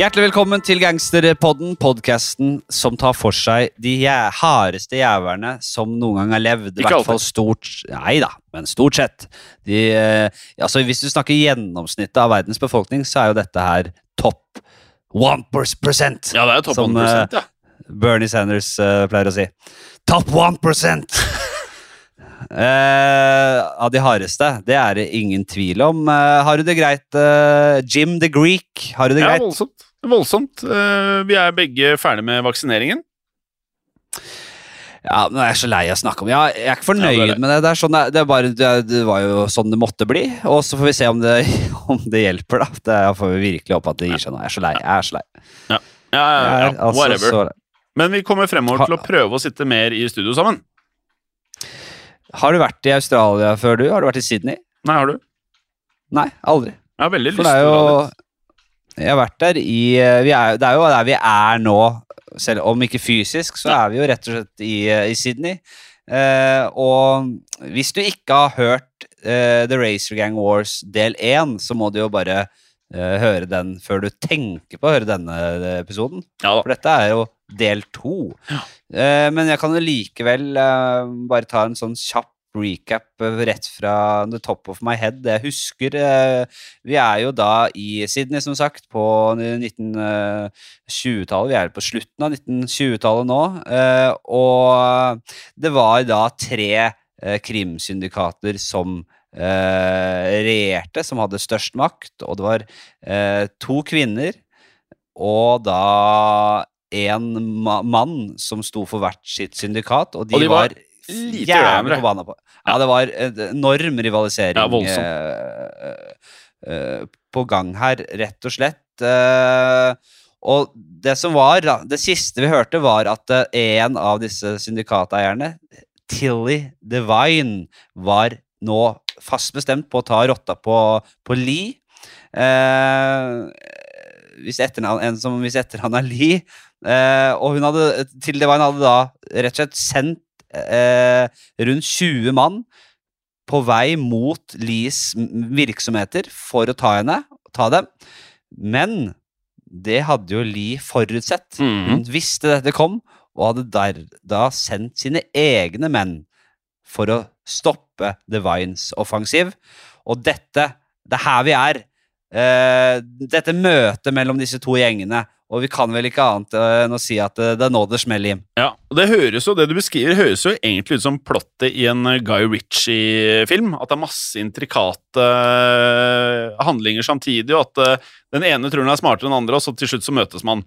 Hjertelig velkommen til Gangsterpodden, podkasten som tar for seg de hardeste jævlene som noen gang har levd. I Ikke hvert fall stort Nei da, men stort sett. De, eh, altså Hvis du snakker gjennomsnittet av verdens befolkning, så er jo dette her topp 1% Ja, det er topp Som, 1% ja. Bernie Sanders eh, pleier å si. Top 1 Eh, av de hardeste. Det er det ingen tvil om. Eh, har du det greit, eh, Jim the Greek? Har du det Ja, greit? voldsomt. Voldsomt. Eh, vi er begge ferdig med vaksineringen. Ja, men Jeg er så lei av å snakke om ja, jeg er ikke fornøyd Ja, det er det. med det. Det, sånn, det, bare, det, var jo sånn det måtte bli. Og så får vi se om det, om det hjelper, da. Det får vi virkelig håpe at det gir seg nå. Jeg er så lei. Jeg er så lei. Ja, ja, ja, er altså whatever. så. Men vi kommer fremover til å prøve å sitte mer i studio sammen. Har du vært i Australia før, du? Har du vært i Sydney? Nei, har du? Nei, aldri. Jeg har veldig lyst til å dra dit. Jeg har vært der i vi er, Det er jo der vi er nå, selv om ikke fysisk, så er vi jo rett og slett i, i Sydney. Eh, og hvis du ikke har hørt eh, The Racer Gang Wars del 1, så må du jo bare eh, høre den før du tenker på å høre denne eh, episoden. Ja. For dette er jo del to. Eh, men jeg kan jo likevel eh, bare ta en sånn kjapp recap eh, rett fra the top of my head. Jeg husker eh, Vi er jo da i Sydney, som sagt, på 1920-tallet. Vi er på slutten av 1920-tallet nå. eh, og det var da tre eh, krimsyndikater som eh, regjerte, som hadde størst makt. Og det var eh, to kvinner og da en mann som sto for hvert sitt syndikat, og de, Og de var var, lite jævlig forbanna på Ja, det var en enorm rivalisering Ja, uh, uh, på gang her, rett og slett. Uh, og det som var, det siste vi hørte, var at en av disse syndikateierne, Tilly Devine, var nå fast bestemt på å ta rotta på, på Lee. Hvis etternavn, en som hvis etternavn er Lee. Og hun hadde, Tilly Devine hadde da rett og slett sendt eh, rundt 20 mann på vei mot Lees virksomheter for å ta henne, ta dem. Men det hadde jo Lee forutsett. Mhm. Hun visste dette kom, og hadde der, da sendt sine egne menn for å stoppe Devines offensiv. Og dette, det er her vi er. Eh, dette møtet mellom disse to gjengene. Og vi kan vel ikke annet enn å si at det, er nå det smeller inn. Ja, og det høres jo, det du beskriver, høres jo egentlig ut som plottet i en Guy Ritchie-film. At det er masse intrikate eh, handlinger samtidig, og at eh, den ene tror den er smartere enn den andre, og så til slutt så møtes man.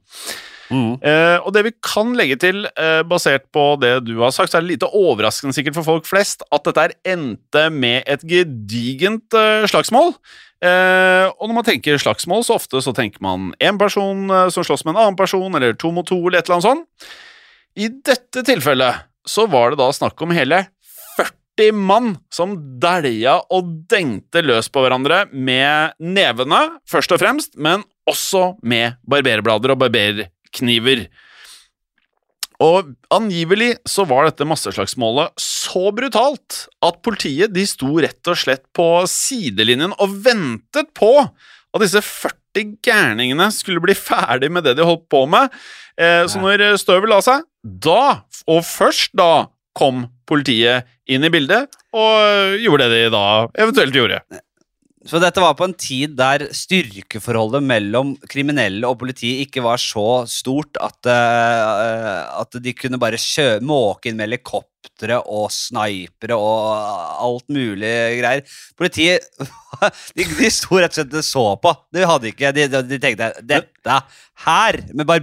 Eh, og det vi kan legge til, eh, basert på det du har sagt, så er det lite overraskende sikkert for folk flest at dette endte med et gedigent eh, slagsmål. Eh, og når man tenker slagsmål, så ofte så tenker man én person eh, som slåss med en annen person, eller to mot to, eller et eller annet sånt. I dette tilfellet så var det da snakk om hele 40 mann som dælja og dengte løs på hverandre med nevene, først og fremst, men også med barberblader og barberkniver. Og angivelig så var dette masseslagsmålet så brutalt at politiet de sto rett og slett på sidelinjen og ventet på at disse 40 gærningene skulle bli ferdig med det de holdt på med. Eh, så når støvet la seg, da, og først da, kom politiet inn i bildet og gjorde det de da eventuelt gjorde. Så dette var på en tid der styrkeforholdet mellom kriminelle og politi ikke var så stort at, uh, at de kunne bare kjø måke inn med helikoptre og snipere og alt mulig greier. Politiet de, de sto rett og slett og så på. De hadde ikke De, de tenkte dette her med vi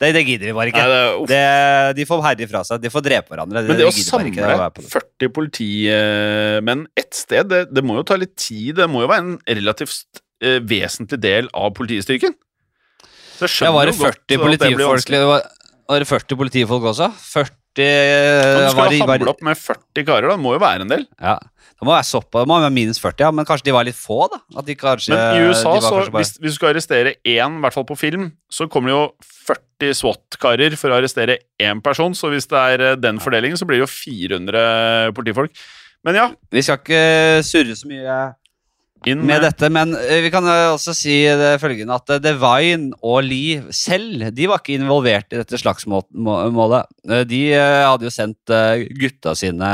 det, det gidder vi bare ikke. Nei, det. Det, de får herje fra seg. De får drepe hverandre. Men det å gidder ikke samle være på det. 40 politimenn ett sted, det, det må jo ta litt tid. Det må jo være en relativt eh, vesentlig del av politistyrken. Så jeg skjønner var jo godt 40 at det blir vanskelig. var det 40 politifolk også? 40 Men eh, du skal ha hamle opp med 40 karer, da. Det må jo være en del. ja. Det må være såpass, det må være minus 40, ja, men kanskje de var litt få, da? At de kanskje, Men i USA, så bare- hvis, hvis du skal arrestere én, i hvert fall på film, så kommer det jo 40 SWAT-karer for å arrestere én person. Så hvis det er eh, den fordelingen, så blir det jo 400 politifolk. Men ja, Vi skal ikke surre så mye inn med dette, men eh, vi kan eh, også si det følgende at eh, Devine og Lee selv de var ikke involvert i dette slagsmålet. Eh, De eh, hadde jo sendt eh, gutta sine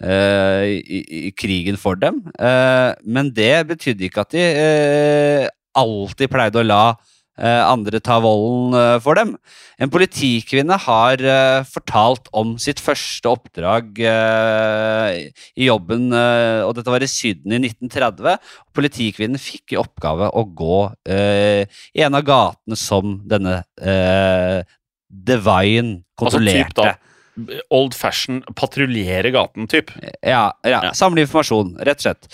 eh, i, i krigen for dem, eh, men det betydde ikke at de eh, alltid pleide å la eh, andre tar volden eh, for dem. En politikvinne har eh, fortalt om sitt første oppdrag eh, i jobben, eh, og dette var i Syden i 1930. Politikvinnen fikk i oppgave å gå eh, i en av gatene som denne Divine kontrollerte. Altså kontrollerte. old fashion patruljere gaten, typ. Ja, ja, Ja. samle informasjon, rett og slett.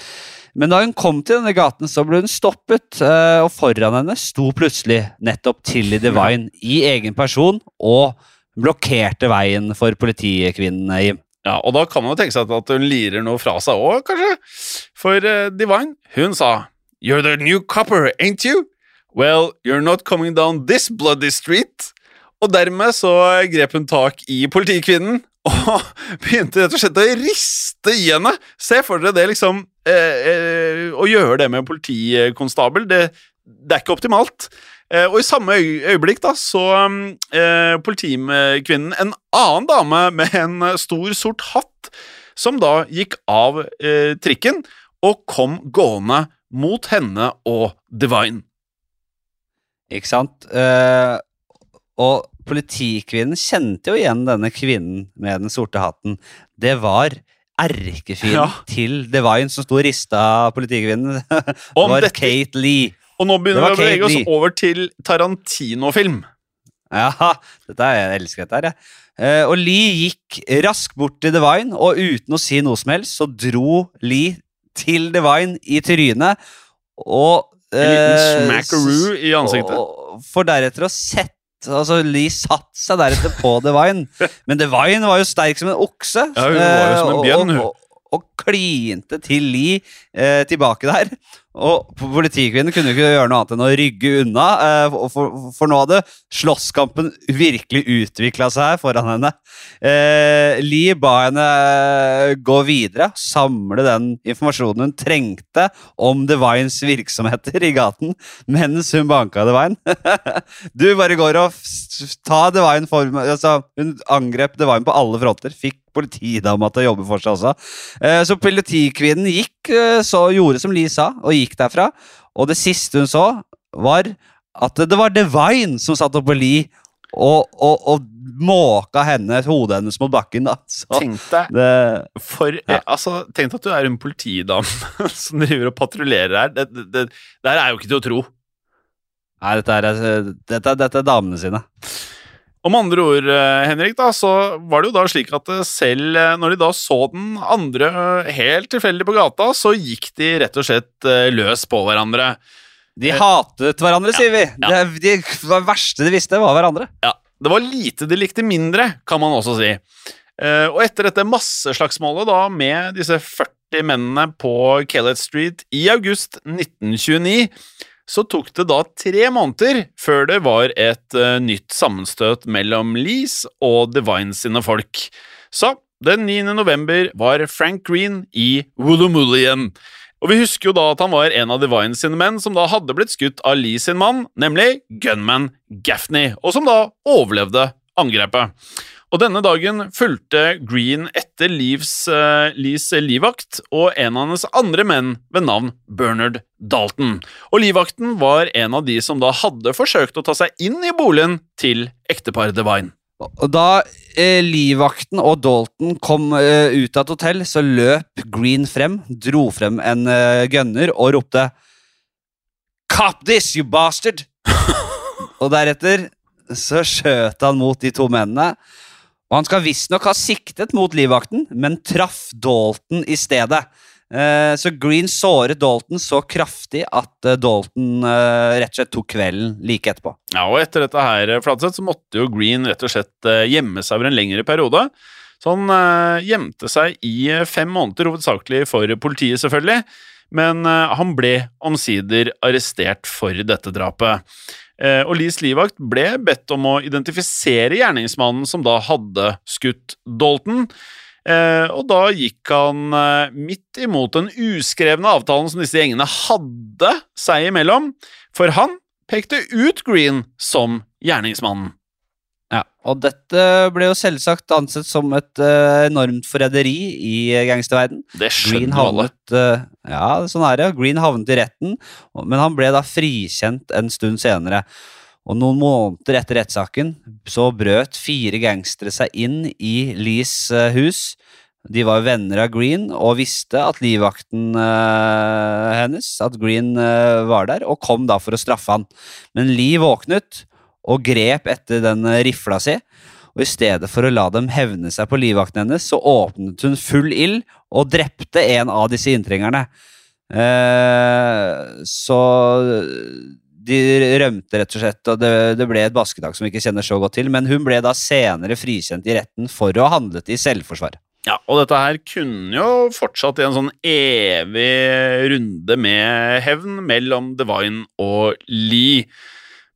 Men da hun kom til denne gaten, så ble hun stoppet, eh, og foran henne sto plutselig nettopp Tilly Divine i egen person og blokkerte veien for politikvinnen, Jim. Ja, og da kan man jo tenke seg at hun lirer noe fra seg òg, kanskje. For eh, Divine, hun sa You're the new copper, ain't you? Well, you're not coming down this bloody street. Og dermed så grep hun tak i politikvinnen og begynte rett og slett å riste i henne. Se for dere det, liksom Å gjøre det med politikonstabel, det, det er ikke optimalt. Eh, og i samme øyeblikk da, så eh, politikvinnen en annen dame med en eh, stor sort hatt, som da gikk av eh, trikken og kom gående mot henne og Divine. Ikke sant? Eh, og politikvinnen kjente jo igjen denne kvinnen med den sorte hatten. Det var erkefienden Ja. til Divine som sto og rista politikvinnen. det var dette- Kate Lee. Og nå begynner vi å bevege oss over til Tarantino-film. Ja, dette er, jeg elsker dette her, jeg. Uh, og Lee gikk raskt bort til Divine, og uten å si noe som helst, så dro Lee til Divine i trynet, og En liten eh, smackaroo i ansiktet. Og, for deretter å sette Altså, Lee satte seg deretter på Divine, men Divine var jo sterk som en okse. Ja, hun var jo som en bjønn, hun. Og, og, og klinte til Lee eh, tilbake der. Og politikvinnen kunne ikke gjøre noe annet enn å rygge unna, eh, for, for, nå hadde slåsskampen virkelig utvikla seg foran henne. Eh, Lee ba henne eh, gå videre, samle den informasjonen hun trengte om Divines virksomheter i gaten, mens hun banka Divine. du bare går og ta Divine for altså, Hun angrep Divine på alle fronter. Fikk politidama til å jobbe for seg også. Eh, Så politikvinnen gikk, eh, så gjorde som Lee sa, og gikk derfra. Og det siste hun så, var at det var Divine som satt oppå li og, og, og måka henne, hodet hennes mot bakken. da. Så Tenk deg det, For, Ja. altså, tenk at du er en politidame som driver og patruljerer her. Det, det, det, det her er jo ikke til å tro. nei, dette er, dette, dette er damene sine. Om andre ord, eh, Henrik, da, så var det jo da slik at eh, selv eh, når de da så den andre helt tilfeldig på gata, så gikk de rett og slett løs på hverandre. De hatet hverandre, sier vi. ja. Det, de, det verste de visste, var hverandre. Ja, Det var lite de likte mindre, kan man også si. Og etter dette masseslagsmålet da med disse 40 mennene på Kellett Street i august 1929, så tok det da tre måneder før det var et uh, nytt sammenstøt mellom Lees og Divine sine folk. Så den 9. november var Frank Green i Woolloomooloo igjen. Og vi husker jo da at han var en av Divine sine menn som da hadde blitt skutt av Lee sin mann, nemlig gunman Gaffney, og som da overlevde angrepet. Og denne dagen fulgte Green etter Lees, uh, livvakt og en av hennes andre menn ved navn Bernard Dalton. Og livvakten var en av de som da hadde forsøkt å ta seg inn i boligen til ekteparet Divine. Og da eh, livvakten og Dalton kom eh, ut av et hotell, så løp Green frem, dro frem en eh, gunner og ropte Cop this, you bastard! og deretter så skjøt han mot de to mennene. Og han skal visstnok ha siktet mot livvakten, men traff Dalton i stedet. Eh, Så Green såret Dalton så kraftig at eh, Dalton eh, rett og slett tok kvelden like etterpå. Ja, og etter dette her, Fladseth, så måtte jo Green rett og slett gjemme seg over en lengre periode. Så han gjemte seg i fem måneder, hovedsakelig for politiet, selvfølgelig. Men han ble omsider arrestert for dette drapet. Eh, Og Lees livvakt ble bedt om å identifisere gjerningsmannen som da hadde skutt Dalton. Eh, og da gikk han eh, midt imot den uskrevne avtalen som disse gjengene hadde seg imellom, for han pekte ut Green som gjerningsmannen. Ja, og dette ble jo selvsagt ansett som et uh, enormt forræderi i uh, gangsterverden. Det Green havnet eh, Ja, sånn er det. Green havnet i retten, men han ble da frikjent en stund senere. Og noen måneder etter rettssaken så brøt fire gangstere seg inn i Lees eh, hus. De var venner av Green og visste at livvakten hennes, at Green var der, og kom da for å straffe han. Men Lee våknet og grep etter den eh, rifla si. Og i stedet for å la dem hevne seg på livvakten hennes, så åpnet hun full ild og drepte en av disse inntrengerne. Eh, så de rømte, rett og slett, og det, det ble et basketak som vi ikke kjenner så godt til. Men hun ble da senere frikjent i retten for å ha handlet i selvforsvar. Ja, og dette her kunne jo fortsatt i en sånn evig runde med hevn mellom Divine og Lee.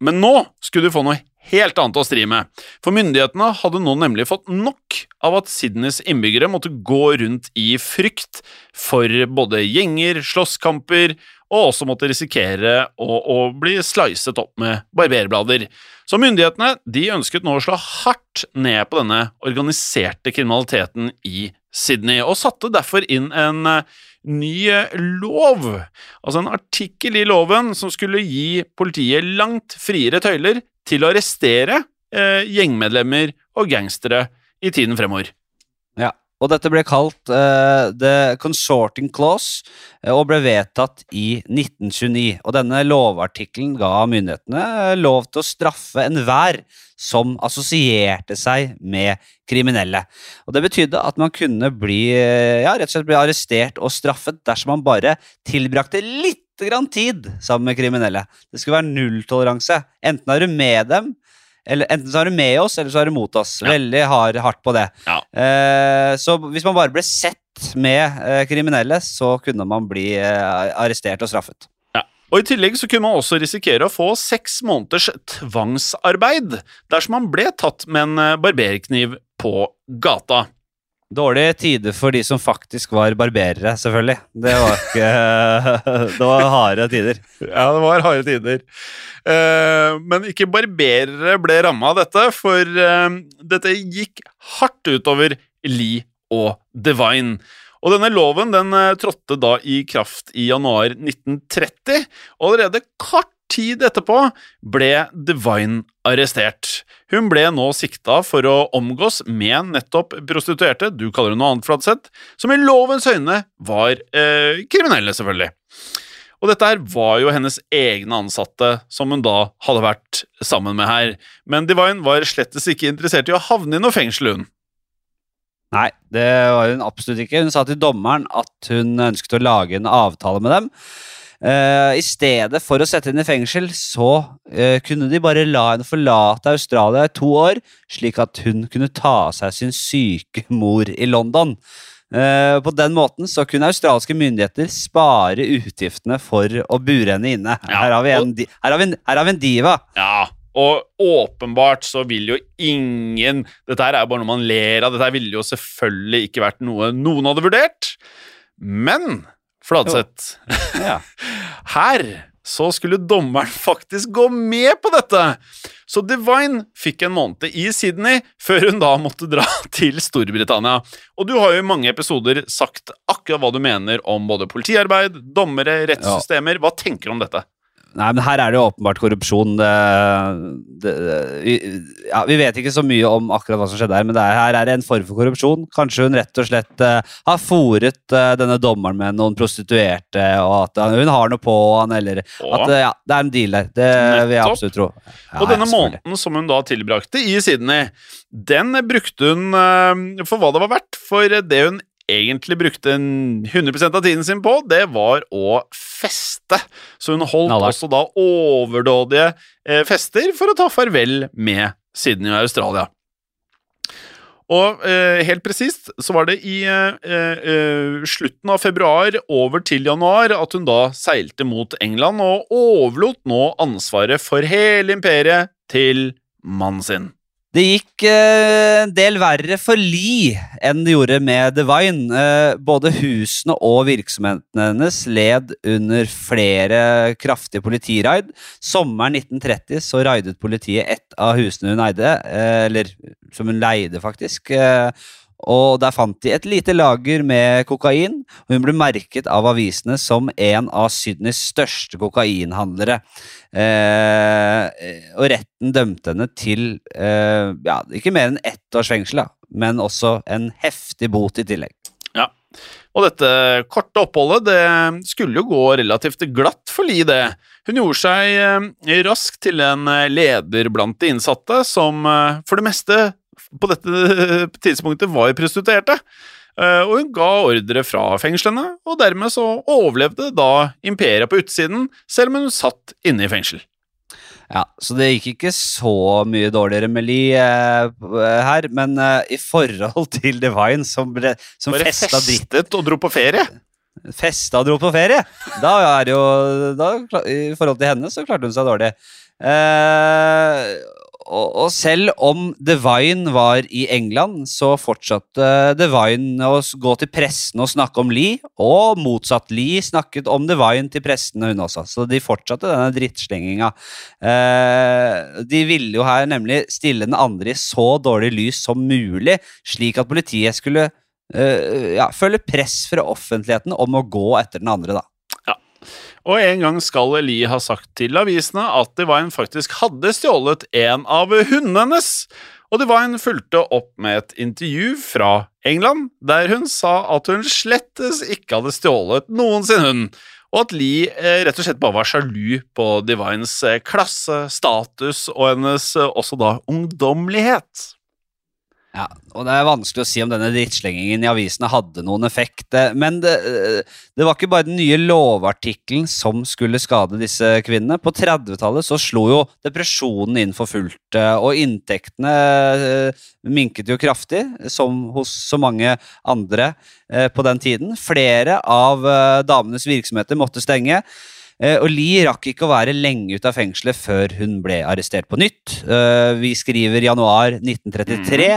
Men nå skulle du få noe helt annet å stri med, for myndighetene hadde nå nemlig fått nok av at Sydneys innbyggere måtte gå rundt i frykt for både gjenger, slåsskamper og også måtte risikere å, å bli slicet opp med barberblader. Så myndighetene de ønsket nå å slå hardt ned på denne organiserte kriminaliteten i Sydney, og satte derfor inn en eh, ny lov, altså en artikkel i loven som skulle gi politiet langt friere tøyler til å arrestere eh, gjengmedlemmer og gangstere i tiden fremover. Og dette ble kalt uh, The Consorting Clause eh, og ble vedtatt i 1929. Og denne lovartikkelen ga myndighetene eh, lov til å straffe enhver som assosierte seg med kriminelle. Og Det betydde at man kunne bli, ja, rett og slett bli arrestert og straffet dersom man bare tilbrakte litt grann tid sammen med kriminelle. Det skulle være nulltoleranse. Enten er du med dem, eller enten så er du med oss, eller så er du mot oss. Ja. Veldig hard, hardt på det. Ja. Eh, så hvis man bare ble sett med eh, kriminelle, så kunne man bli eh, arrestert og straffet. Og I tillegg så kunne man også risikere å få seks måneders tvangsarbeid dersom man ble tatt med en barberkniv på gata. Dårlige tider for de som faktisk var barberere, selvfølgelig. Det var ikke Det var harde tider. Ja, det var harde tider. Eh, men ikke barberere ble ramma av dette, for eh, dette gikk hardt utover Lee og Divine. Og denne loven den eh, trådte da i kraft i januar 1930, allerede kort tid etterpå ble Divine arrestert. Hun ble nå sikta for å omgås med nettopp prostituerte, du kaller det noe annet, Fladseth, som i lovens øyne var eh, kriminelle, selvfølgelig. Og dette her var jo hennes egne ansatte som hun da hadde vært sammen med her. Men Divine var slettes ikke interessert i å havne i noe fengsel, hun. Nei, det var hun absolutt ikke. Hun sa til dommeren at hun ønsket å lage en avtale med dem. Eh, I stedet for å sette henne i fengsel, så eh, kunne de bare la henne forlate Australia i to år, slik at hun kunne ta seg sin syke mor i London. Uh, på den måten så kunne australske myndigheter spare utgiftene for å bure henne inne. Ja, Her har vi en, og, her har vi en, her har vi en diva. Ja, og åpenbart så vil jo ingen Dette her er jo bare noe man ler av. Dette her ville jo selvfølgelig ikke vært noe noen hadde vurdert. Men Fladseth, Ja. her så skulle dommeren faktisk gå med på dette. Så Divine fikk en måned i Sydney før hun da måtte dra til Storbritannia. Og du har jo i mange episoder sagt akkurat hva du mener om både politiarbeid, dommere, rettssystemer. Hva tenker du om dette? Nei, men her er det jo åpenbart korrupsjon. Det, det, ja, vi vet ikke så mye om akkurat hva som skjedde her, men det er, her er det en form for korrupsjon. Kanskje hun rett og slett uh, har fòret uh, denne dommeren med noen prostituerte, og at uh, hun har noe på han, eller at eh, ja, det er en deal der. Det vil jeg absolutt tro. Ja, og denne måneden som hun da tilbrakte i Sydney, den brukte hun for hva det var verdt. For det hun egentlig brukte 100% av tiden sin på, det var å feste. Så hun holdt Knallhardt. også da overdådige eh, fester for å ta farvel med Sydney og Australia. Og eh, helt presist så var det i eh, eh, slutten av februar over til januar at hun da seilte mot England og overlot nå ansvaret for hele imperiet til mannen sin. Det gikk eh, en del verre for Lee enn det gjorde med Divine. Eh, både husene og virksomhetene hennes led under flere kraftige politiraid. Sommeren 1930 så raidet politiet ett av husene hun eide, eh, eller som hun leide, faktisk. Eh, og der fant de et lite lager med kokain. og Hun ble merket av avisene som en av Sydneys største kokainhandlere. Eh, og retten dømte henne til eh, ja, ikke mer enn ett års fengsel, da, men også en heftig bot i tillegg. Ja, og dette korte oppholdet det skulle jo gå relativt glatt for li det. Hun gjorde seg eh, raskt til en leder blant de innsatte, som eh, for det meste på dette tidspunktet var prostituerte. Eh, og hun ga ordre fra fengslene, og dermed så overlevde da imperiet på utsiden, selv om hun satt inne i fengsel. Ja, Så det gikk ikke så mye dårligere med Lee eh, her, men eh, i forhold til Divine, som, ble, som Bare festa dritt festet og dro på ferie. Festa og dro på ferie! Da er jo da, I forhold til henne så klarte hun seg dårlig. Eh, og, og selv om Divine var i England, så fortsatte Divine å gå til pressen og snakke om Lee, og motsatt. Lee snakket om Divine til pressen, hun også. Så de fortsatte denne drittslenginga. Eh, de ville jo her nemlig stille den andre i så dårlig lys som mulig, slik at politiet skulle eh, ja, føle press fra offentligheten om å gå etter den andre, da. Og en gang skal Li ha sagt til avisene at Divine faktisk hadde stjålet en av hundene hennes. Og Divine fulgte opp med et intervju fra England, der hun sa at hun slettes ikke hadde stjålet noen sin hund, og at Lee eh, rett og slett bare var sjalu på Divines eh, klasse, status og hennes eh, også da ungdommelighet. Ja, og Det er vanskelig å si om denne drittslengingen i avisene hadde noen effekt. eh, Men det, eh, det var ikke bare den nye lovartikkelen som skulle skade disse kvinnene. På 30-tallet så slo jo depresjonen inn for fullt, eh, og inntektene minket jo kraftig, som hos så mange andre på den tiden. Flere av damenes virksomheter måtte stenge. Eh, og Lee rakk ikke å være lenge ute av fengselet før hun ble arrestert på nytt. Eh, vi skriver januar 1933.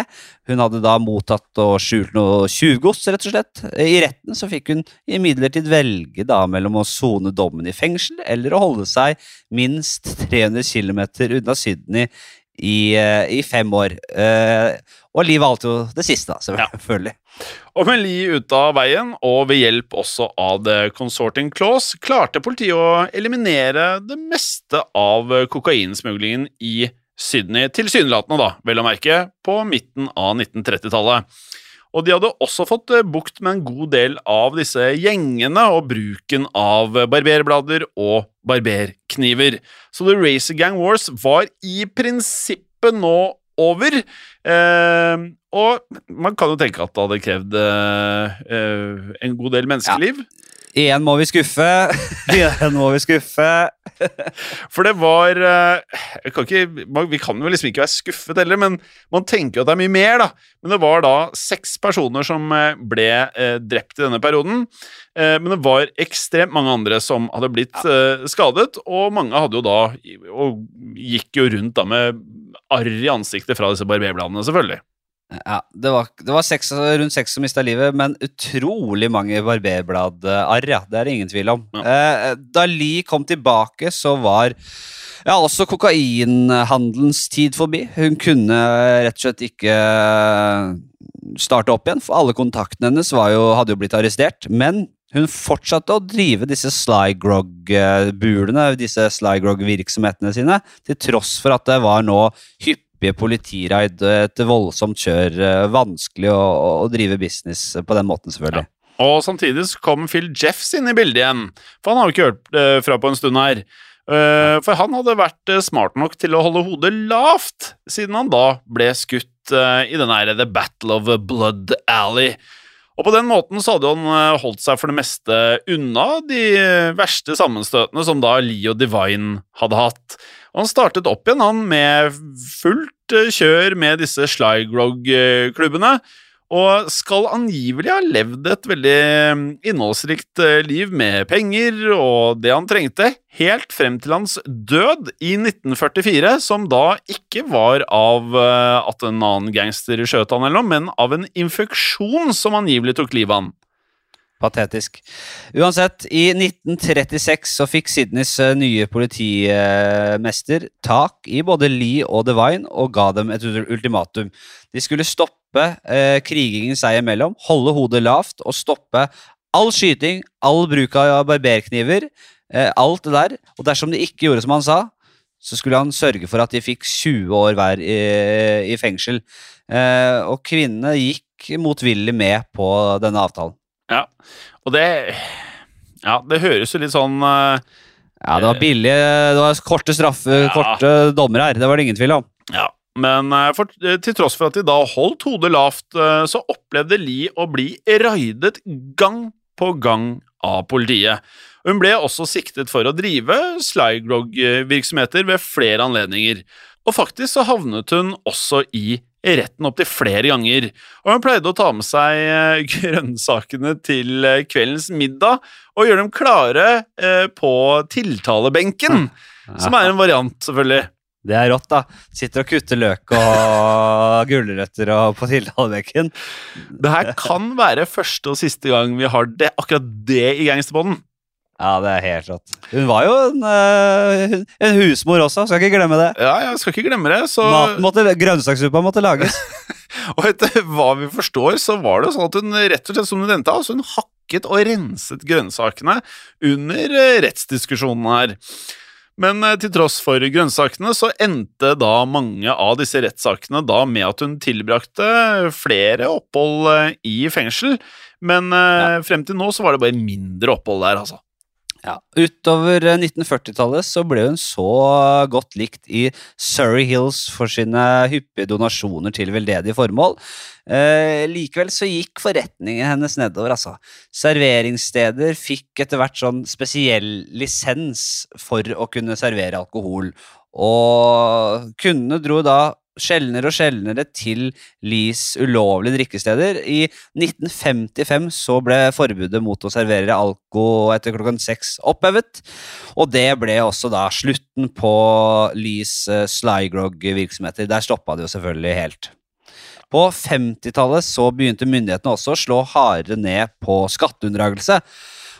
Hun hadde da mottatt og skjult noe tjuvgods, rett og slett. I retten så fikk hun imidlertid velge da mellom å sone dommen i fengsel eller å holde seg minst 300 km unna Sydney i, eh, i fem år. Eh, og Li valgte jo det siste, da, selvfølgelig. Og med Li ute av veien, og ved hjelp også av The Consorting Clause, klarte politiet å eliminere det meste av kokainsmuglingen i Sydney, tilsynelatende, da, vel å merke, på midten av 1930-tallet. Og de hadde også fått eh, bukt med en god del av disse gjengene og bruken av barberblader og barberkniver. Så The Racer Gang Wars var i prinsippet nå over. Eh, og man kan jo tenke at det hadde krevd eh, eh, en god del menneskeliv. Igjen må vi skuffe. Igjen må vi skuffe. For det var eh, kan ikke, Vi kan jo liksom ikke være skuffet heller, men man tenker jo at det er mye mer, da. Men det var da seks personer som eh, ble eh, drept i denne perioden. Men det var ekstremt mange andre som hadde blitt skadet, og mange hadde jo da Og gikk jo rundt da med arr i ansiktet fra disse barberbladene, selvfølgelig. Ja, Det var, det var seks, rundt seks som mista livet, men utrolig mange barberbladarr. Ja, det er det ingen tvil om. Eh, da Lee kom tilbake, så var ja, også kokainhandelens tid forbi. Hun kunne rett og slett ikke starte opp igjen, for alle kontaktene hennes var jo, hadde jo blitt arrestert. Men hun fortsatte å drive disse Slygrog-bulene, disse Slygrog-virksomhetene sine, til tross for at det var nå hyppige politiraid, et voldsomt kjør, eh, vanskelig å, å drive business på den måten, selvfølgelig. Og samtidig kom Phil Jeffs inn i bildet igjen, for han har jo ikke hørt eh, fra på en stund her. Eh, for han hadde vært smart nok til å holde hodet lavt, siden han da ble skutt i den her Battle of Blood Alley. Og på den måten så hadde han eh, holdt seg for det meste unna de eh, verste sammenstøtene som da Lee og Divine hadde hatt. Og han startet opp igjen, han, med fullt eh, kjør med disse Slygrog-klubbene. Og skal angivelig ha levd et veldig mm, innholdsrikt eh, liv med penger og det han trengte, helt frem til hans død i 1944, som da ikke var av eh, at en annen gangster skjøt han eller noe, men av en infeksjon som angivelig tok livet av han. Patetisk. Uansett, i 1936 så fikk Sydneys eh, nye politimester tak i både Lee og Devine og ga dem et ultimatum. De skulle stoppe eh, krigingen seg imellom, holde hodet lavt og stoppe all skyting, all bruk av barberkniver, eh, alt det der. Og dersom de ikke gjorde som han sa, så skulle han sørge for at de fikk 20 år hver i, i fengsel. Eh, og kvinnene gikk motvillig med på denne avtalen. Ja, og det Ja, det høres jo litt sånn eh, Ja, det var billige Det var korte straffer, Ja. korte dommer her. Det var det ingen tvil om. Ja, men eh, for, eh, til tross for at de da holdt hodet lavt, eh, så opplevde Lee å bli raidet gang på gang av politiet. Hun ble også siktet for å drive Slygrog-virksomheter ved flere anledninger. Og faktisk så havnet hun også i retten opptil flere ganger. Og hun pleide å ta med seg grønnsakene til kveldens middag og gjøre dem klare på tiltalebenken. Som er en variant, selvfølgelig. Det er rått, da. Sitter og kutter løk og gulrøtter og på tiltalebenken. Det her kan være første og siste gang vi har det, akkurat det i Gangsterbånden. Ja, det er helt rått. Hun var jo en, eh, en husmor også, skal ikke glemme det. Ja, jeg skal ikke glemme det. Så, måtte, Grønnsakssuppa måtte lages. og etter hva vi forstår, så var det sånn at hun rett og slett, som du nevnte, altså hun hakket og renset grønnsakene under eh, rettsdiskusjonen her. Men eh, til tross for grønnsakene så endte da mange av disse rettssakene da med at hun tilbrakte flere opphold eh, i fengsel. Men ja. frem til nå så var det bare mindre opphold der, altså. Ja. Utover eh, 1940-tallet så ble hun så godt likt i Surrey Hills for sine hyppige donasjoner til veldedige formål. Eh, likevel så gikk forretningen hennes nedover, altså. Serveringssteder fikk etter hvert sånn spesiell lisens for å kunne servere alkohol. Og kundene dro da sjeldnere og sjeldnere til Lys ulovlige drikkesteder. I 1955 så ble forbudet mot å servere alko etter klokken seks opphevet. Og det ble også da slutten på Lys uh, Slygrog-virksomheter. Der stoppa det jo selvfølgelig helt. På 50-tallet så begynte myndighetene også å slå hardere ned på skatteunndragelse.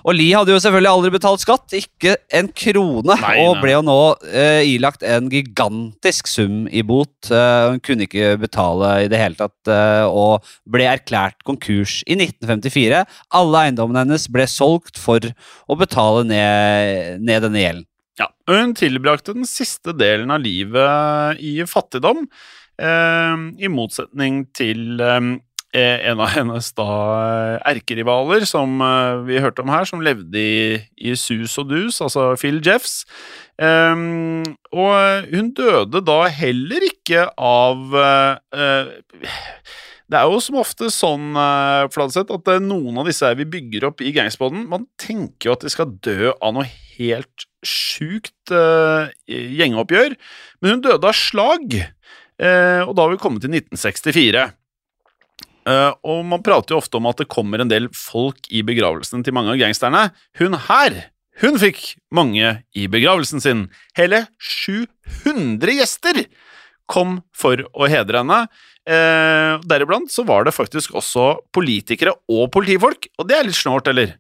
Og Lie hadde jo selvfølgelig aldri betalt skatt, ikke en krone, Nei, og ble jo nå eh, ilagt en gigantisk sum i bot. Eh, hun kunne ikke betale i det hele tatt, eh, og ble erklært konkurs i 1954. Alle eiendommene hennes ble solgt for å betale ned, ned denne gjelden. Ja, hun tilbrakte den siste delen av livet i fattigdom, eh, i motsetning til eh, en av hennes da erkerivaler, som eh, vi hørte om her, som levde i, i sus og dus, altså Phil Jeffs. Um, og hun døde da heller ikke av uh, det er jo som ofte sånn, Fladseth, at eh, noen av disse her vi bygger opp i gangsterboden man tenker jo at de skal dø av noe helt sjukt uh, gjengeoppgjør, men hun døde av slag, Uh, og da har vi kommet til 1964. Eh, og man prater jo ofte om at det kommer en del folk i begravelsen til mange av gangsterne. Hun her, hun fikk mange i begravelsen sin. Hele 700 gjester kom for å hedre henne. Eh, deriblant så var det faktisk også politikere og politifolk, og det er litt snålt, eller?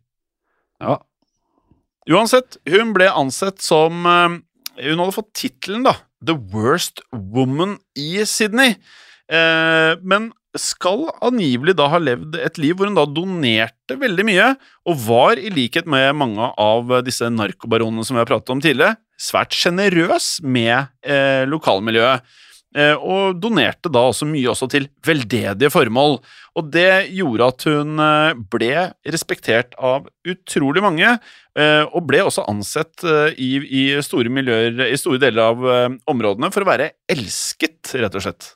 Ja. Uansett, hun ble ansett som eh, Hun hadde fått tittelen, da, The Worst Woman i Sydney. Eh, men skal angivelig da ha levd et liv hvor hun da donerte veldig mye, og var, i likhet med mange av disse narkobaronene som vi har pratet om tidligere, svært sjenerøs med eh, lokalmiljøet. Eh, og donerte da også mye også til veldedige formål. Og det gjorde at hun eh, ble respektert av utrolig mange, eh, og ble også ansett eh, i, i store miljøer, i store deler av eh, områdene, for å være elsket, rett og slett.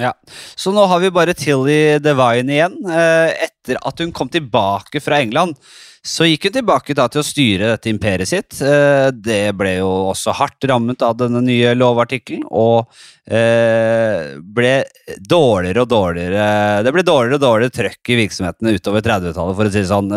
Ja, Så nå har vi bare Tilly Devine igjen, eh, etter at hun kom tilbake fra England. Så gikk hun tilbake til å styre dette imperiet sitt. Eh, Det ble jo også hardt rammet av denne nye lovartikkelen, og eh, ble dårligere og dårligere Det ble dårligere og dårligere trøkk i virksomhetene utover 30-tallet, for å si det sånn.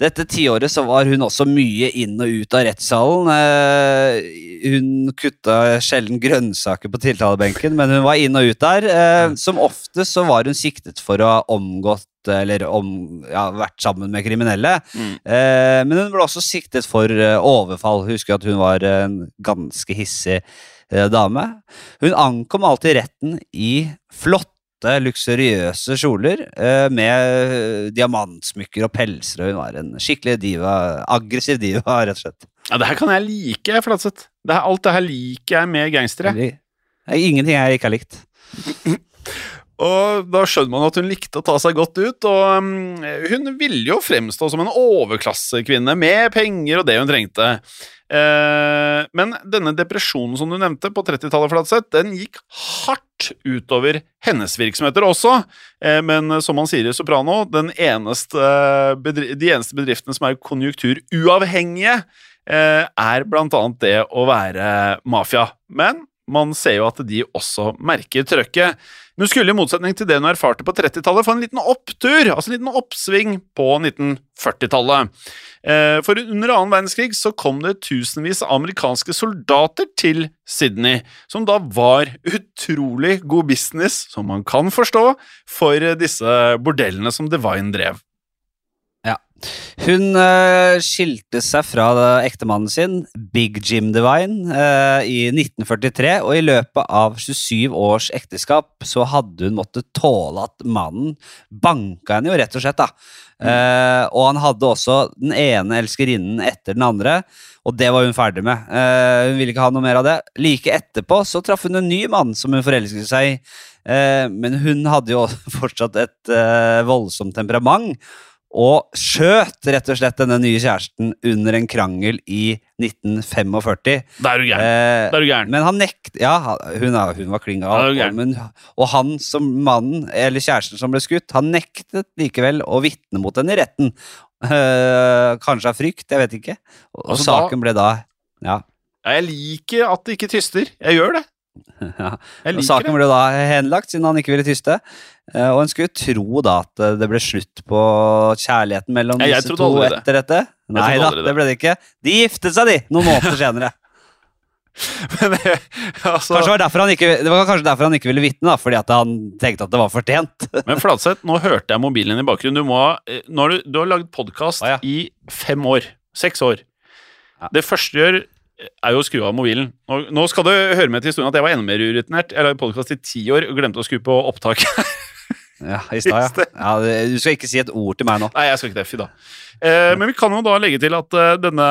Dette tiåret så var hun også mye inn og ut av rettssalen. Eh, Hun kutta sjelden grønnsaker på tiltalebenken, men hun var inn og ut der. Eh, Som ofte så var hun siktet for å ha omgått eller om, ja, vært sammen med kriminelle. Mm. Eh, men hun ble også siktet for overfall. Husker at hun var en ganske hissig dame. Hun ankom alltid retten i flotte, luksuriøse kjoler eh, med eh, diamantsmykker og pelser, og hun var en skikkelig diva. Aggressiv diva, rett og slett. Ja, det her kan jeg like, Flatseth. Det alt det her liker jeg med gangstere. Er ingenting jeg ikke har likt. Og da skjønner man at hun likte å ta seg godt ut, og um, hun ville jo fremstå som en overklassekvinne med penger og det hun trengte. Eh, men denne depresjonen som du nevnte på 30-tallet, Flatseth, den gikk hardt utover hennes virksomheter også. Eh, men som man sier i Soprano, den eneste de eneste bedriftene som er konjunkturuavhengige, eh, er blant annet det å være mafia. Men man ser jo at de også merker trøkket. Men skulle i motsetning til det hun erfarte på 30-tallet, få en liten opptur, altså en liten oppsving på 1940-tallet. Eh, For under annen verdenskrig så kom det tusenvis av amerikanske soldater til Sydney, som da var utrolig god business, som man kan forstå, for disse bordellene som Divine drev. Hun eh, skilte seg fra ektemannen sin, Big Jim Divine, eh, i 1943, og i løpet av 27 års ekteskap så hadde hun måttet tåle at mannen banka henne jo, rett og slett. da. Eh, og han hadde også den ene elskerinnen etter den andre, og det var hun ferdig med. Uh, hun ville ikke ha noe mer av det. Like etterpå så traff hun en ny mann som hun forelsket seg i, Uh, men hun hadde jo fortsatt et voldsomt temperament og skjøt rett og slett denne nye kjæresten under en krangel i 1945. Da er du gæren. Eh, gæren. men han nekt... Ja, hun, hun var klin gal. og han som mannen, eller kjæresten som ble skutt, han nektet likevel å vitne mot henne i retten. Eh, kanskje av frykt, jeg vet ikke. Og, og saken da- ble da Ja. Ja, jeg liker at det ikke tyster. Jeg gjør det. Ja. Og saken det. ble da henlagt, siden han ikke ville tyste. Eh, og en skulle tro da at eh, det ble slutt på kjærligheten mellom jeg disse to det. etter dette. Nei da, det. det. ble det ikke. De giftet seg, de, noen måneder senere. Men, eh, altså, Kanskje var derfor han ikke, det var kanskje derfor han ikke ville vitne, da, fordi at han tenkte at det var fortjent. Men Fladseth, nå hørte jeg mobilen din i bakgrunnen. Du, må, nå har du, du har lagd podkast ah, ja. i fem år. Seks år. Ja. Det første du gjør, er jo å skru av mobilen. Nå, skal du høre med til historien at jeg var enda mer urutinert. Jeg lagde podkast i ti år og glemte å skru på opptak. Ja, i stad, ja. ja. Du skal ikke si et ord til meg nå. Nei, jeg skal ikke det. Fy da. Eh, men vi kan jo da legge til at eh, denne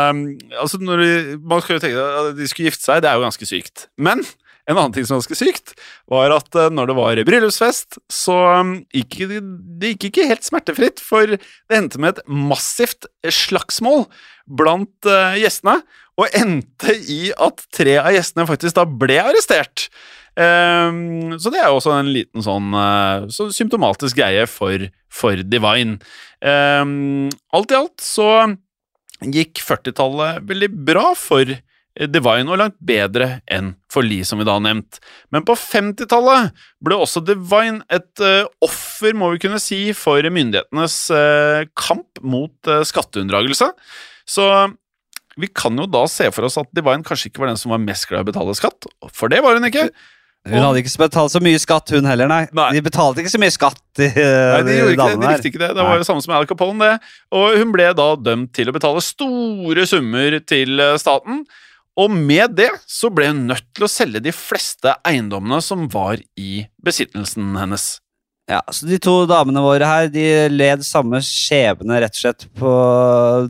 Altså, når de, Man skal jo tenke at de skulle gifte seg, det er jo ganske sykt. Men en annen ting som var ganske sykt, var at eh, når det var bryllupsfest, så um, gikk det, det gikk ikke helt smertefritt, for det endte med et massivt slagsmål blant eh, gjestene, og endte i at tre av gjestene faktisk da ble arrestert. Um, så det er jo også en liten sånn uh, så symptomatisk greie for, for Divine. Um, alt i alt så gikk 40-tallet veldig bra for Divine, og langt bedre enn for Lee, som vi da har nevnt. Men på 50-tallet ble også Divine et uh, offer, må vi kunne si, for myndighetenes uh, kamp mot skatteunndragelse. Så vi kan jo da se for oss at Divine kanskje ikke var den som var mest glad i å betale skatt, for det var hun ikke. Hun hadde ikke betalt så mye skatt, hun heller, nei. Nei. De betalte ikke så mye skatt, de, Nei, de, gjorde ikke det. de likte ikke det. Det var jo samme som Al Capone, det. Og hun ble da dømt til å betale store summer til eh, staten. Og med det så ble hun nødt til å selge de fleste eiendommene som var i besittelsen hennes. Ja, så De to damene våre her de led samme skjebne, rett og slett, på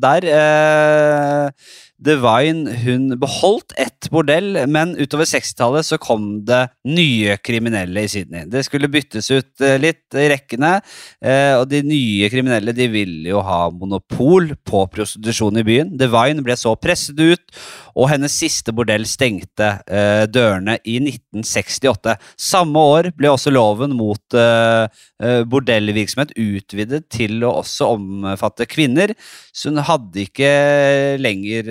der. Eh, Divine hun beholdt ett bordell, men utover 60-tallet så kom det nye kriminelle i Sydney. Det skulle byttes ut eh, litt i rekkene, eh, og de nye kriminelle de ville jo ha monopol på prostitusjon i byen. Divine ble så presset ut, og hennes siste bordell stengte eh, dørene i 1968. Samme år ble også loven mot bordellvirksomhet utvidet til å også omfatte kvinner, så hun hadde ikke lenger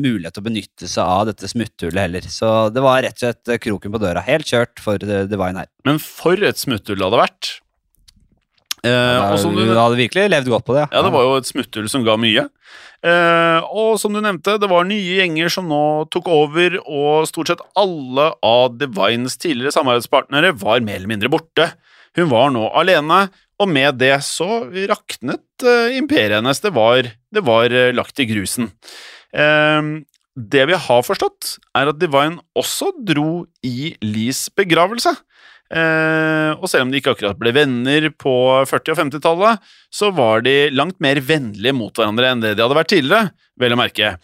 mulighet til å benytte seg av dette smutthullet heller. Så det var rett og slett eh, kroken på døra. Helt kjørt for eh, Divine her. Men for et smutthull det hadde vært. Eh, Ja, du, hun hadde virkelig levd godt på det. ja, det var jo et smutthull som ga mye. Eh, og som du nevnte, det var nye gjenger som nå tok over, og stort sett alle av Divines tidligere samarbeidspartnere var mer eller mindre borte. Hun var nå alene, og med det så raknet eh, imperiet hennes. Det var, det var eh, lagt i grusen. Eh, det vi har forstått, er at Divine også dro i Lees begravelse. Eh, og selv om de ikke akkurat ble venner på 40- og 50-tallet, så var de langt mer vennlige mot hverandre enn det de hadde vært tidligere, vel å merke.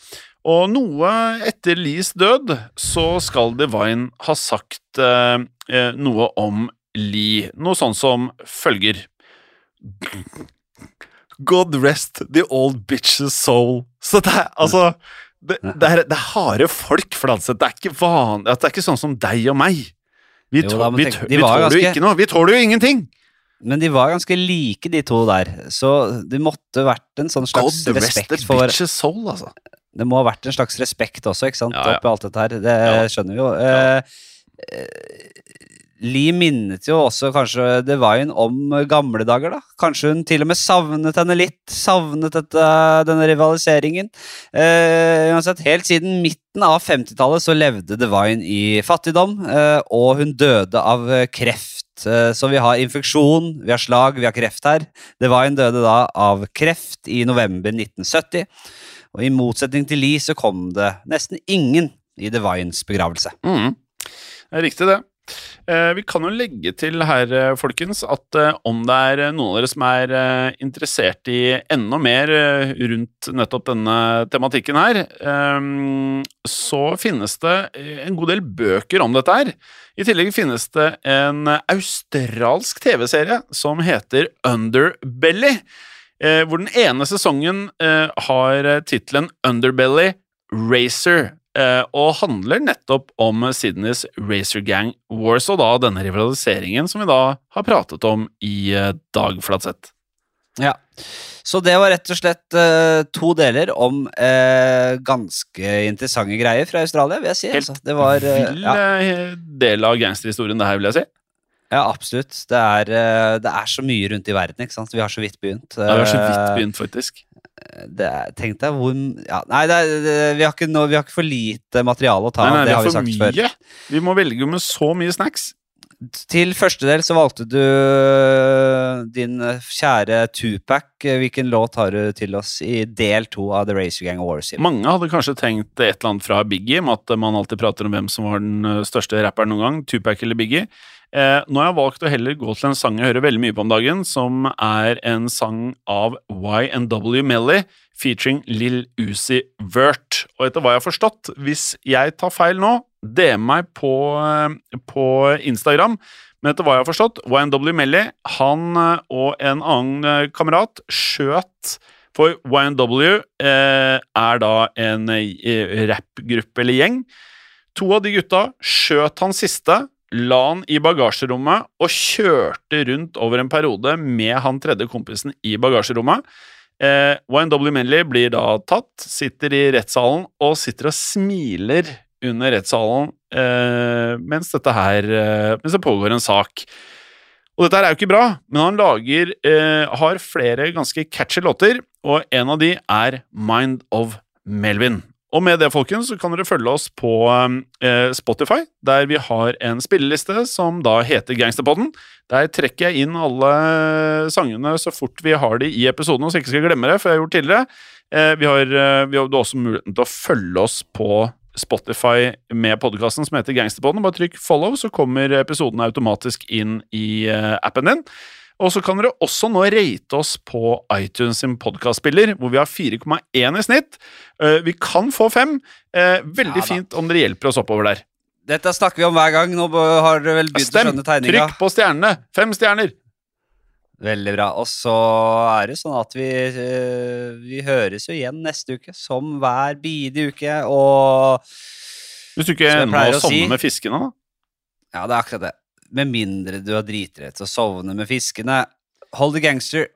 Og noe etter Lees død så skal Divine ha sagt eh, eh, noe om Lee, noe sånn som følger God rest the old bitch's soul. Så det er altså Det, det, er, det er harde folk, Fladseth. Det er ikke van, Det er ikke sånn som deg og meg. Vi, Jo da, vi, tå- vi tåler ganske... jo ikke noe. Vi tåler jo ingenting! Men de var ganske like, de to der. Så det måtte vært en sånn slags God rest the respekt for bitch's soul, altså. Det må ha vært en slags respekt også, ikke sant? Ja, ja. Oppi alt dette her. Det Ja. skjønner vi jo. Eh, eh, Lee minnet jo også kanskje Divine om gamle dager, da. Kanskje hun til og med savnet henne litt. Savnet dette, denne rivaliseringen. Eh, uansett, helt siden midten av 50-tallet så levde Divine i fattigdom, eh, og hun døde av kreft. Eh, Så vi har infeksjon, vi har slag, vi har kreft her. Divine døde da av kreft i november 1970. Og i motsetning til Lee så kom det nesten ingen i Divines begravelse. Mm. Det er riktig, det. Eh, vi kan jo legge til her, eh, folkens, at eh, om det er noen av dere som er interessert i enda mer rundt nettopp denne tematikken her, så finnes det en god del bøker om dette her. I tillegg finnes det en australsk TV-serie som heter Underbelly, hvor den ene sesongen har tittelen Underbelly Racer, og handler nettopp om Sydneys Racer Gang Wars, og da denne rivaliseringen som vi da har pratet om i eh, dag, Flatseth. Ja. Så det var rett og slett uh, to deler om uh, ganske interessante greier fra Australia, vil jeg si. Helt altså. Det var, uh, ja, eh, del av gangsterhistorien, det her, vil jeg si. ja, absolutt. Det er, eh, det er så mye rundt i verden, ikke sant. Vi har så vidt begynt. Ja, vi har så vidt Eh, begynt, faktisk. Det er, tenk deg hvor ja, Nei, det er, vi, har ikke, nå- vi har ikke for lite materiale å ta av. Det har vi for mye. før. Vi må velge med så mye snacks. Til første del så valgte du din kjære Tupac. Hvilken låt har du til oss i del to av The Racer Gang Wars? Mange hadde kanskje tenkt et eller annet fra Biggie, med at man alltid prater om hvem som var den eh, største rapperen noen gang, Tupac eller Biggie. Eh, nå har jeg valgt å heller gå til en sang jeg hører veldig mye på om dagen, som er en sang av YNW Melly featuring Lill Uzi Vert. Og etter hva jeg har forstått, hvis jeg tar feil nå, DM meg på, eh, på Instagram. Men etter hva jeg har forstått, YNW Melly, han eh, og en annen eh, kamerat skjøt for YNW eh, er da en eh, rappgruppe eller gjeng. To av de gutta skjøt han siste, la han i bagasjerommet og kjørte rundt over en periode med han tredje kompisen i bagasjerommet. Eh, YNW Menley blir da tatt, sitter i rettssalen og sitter og smiler under rettssalen eh, mens dette her eh, Mens det pågår en sak. Og dette her er jo ikke bra, men han lager eh, har flere ganske catchy låter, og en av de er Mind of Melvin. Og med det, folkens, så kan dere følge oss på eh, Spotify, der vi har en spilleliste som da heter Gangsterpodden. Der trekker jeg inn alle sangene så fort vi har de i episoden, så jeg ikke skal glemme det, for jeg har gjort tidligere. Eh, vi har, eh, vi har også muligheten til å følge oss på Spotify med podkasten som heter Gangsterpodden. Bare trykk follow, så kommer episoden automatisk inn i eh, appen din. Og så kan dere også nå rate oss på iTunes sin podkastspiller, hvor vi har 4,1 i snitt. Eh, vi kan få fem. Eh, veldig Ja fint om dere hjelper oss oppover der. Dette snakker vi om hver gang. Nå har dere vel begynt å Stem! skjønne tegninga. Trykk på stjernene! Fem stjerner! Veldig bra. Og så er det sånn at vi, eh, vi høres jo igjen neste uke, som hver bidige uke. Og Hvis du ikke Som jeg ender med å å si- sovne med fiskene, da. ja, det er akkurat det. Med mindre du har dritrett og sovner sovne med fiskene. Hold the gangster.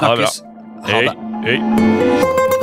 Ha det bra. Snakkes. Ha det. Hei, hei.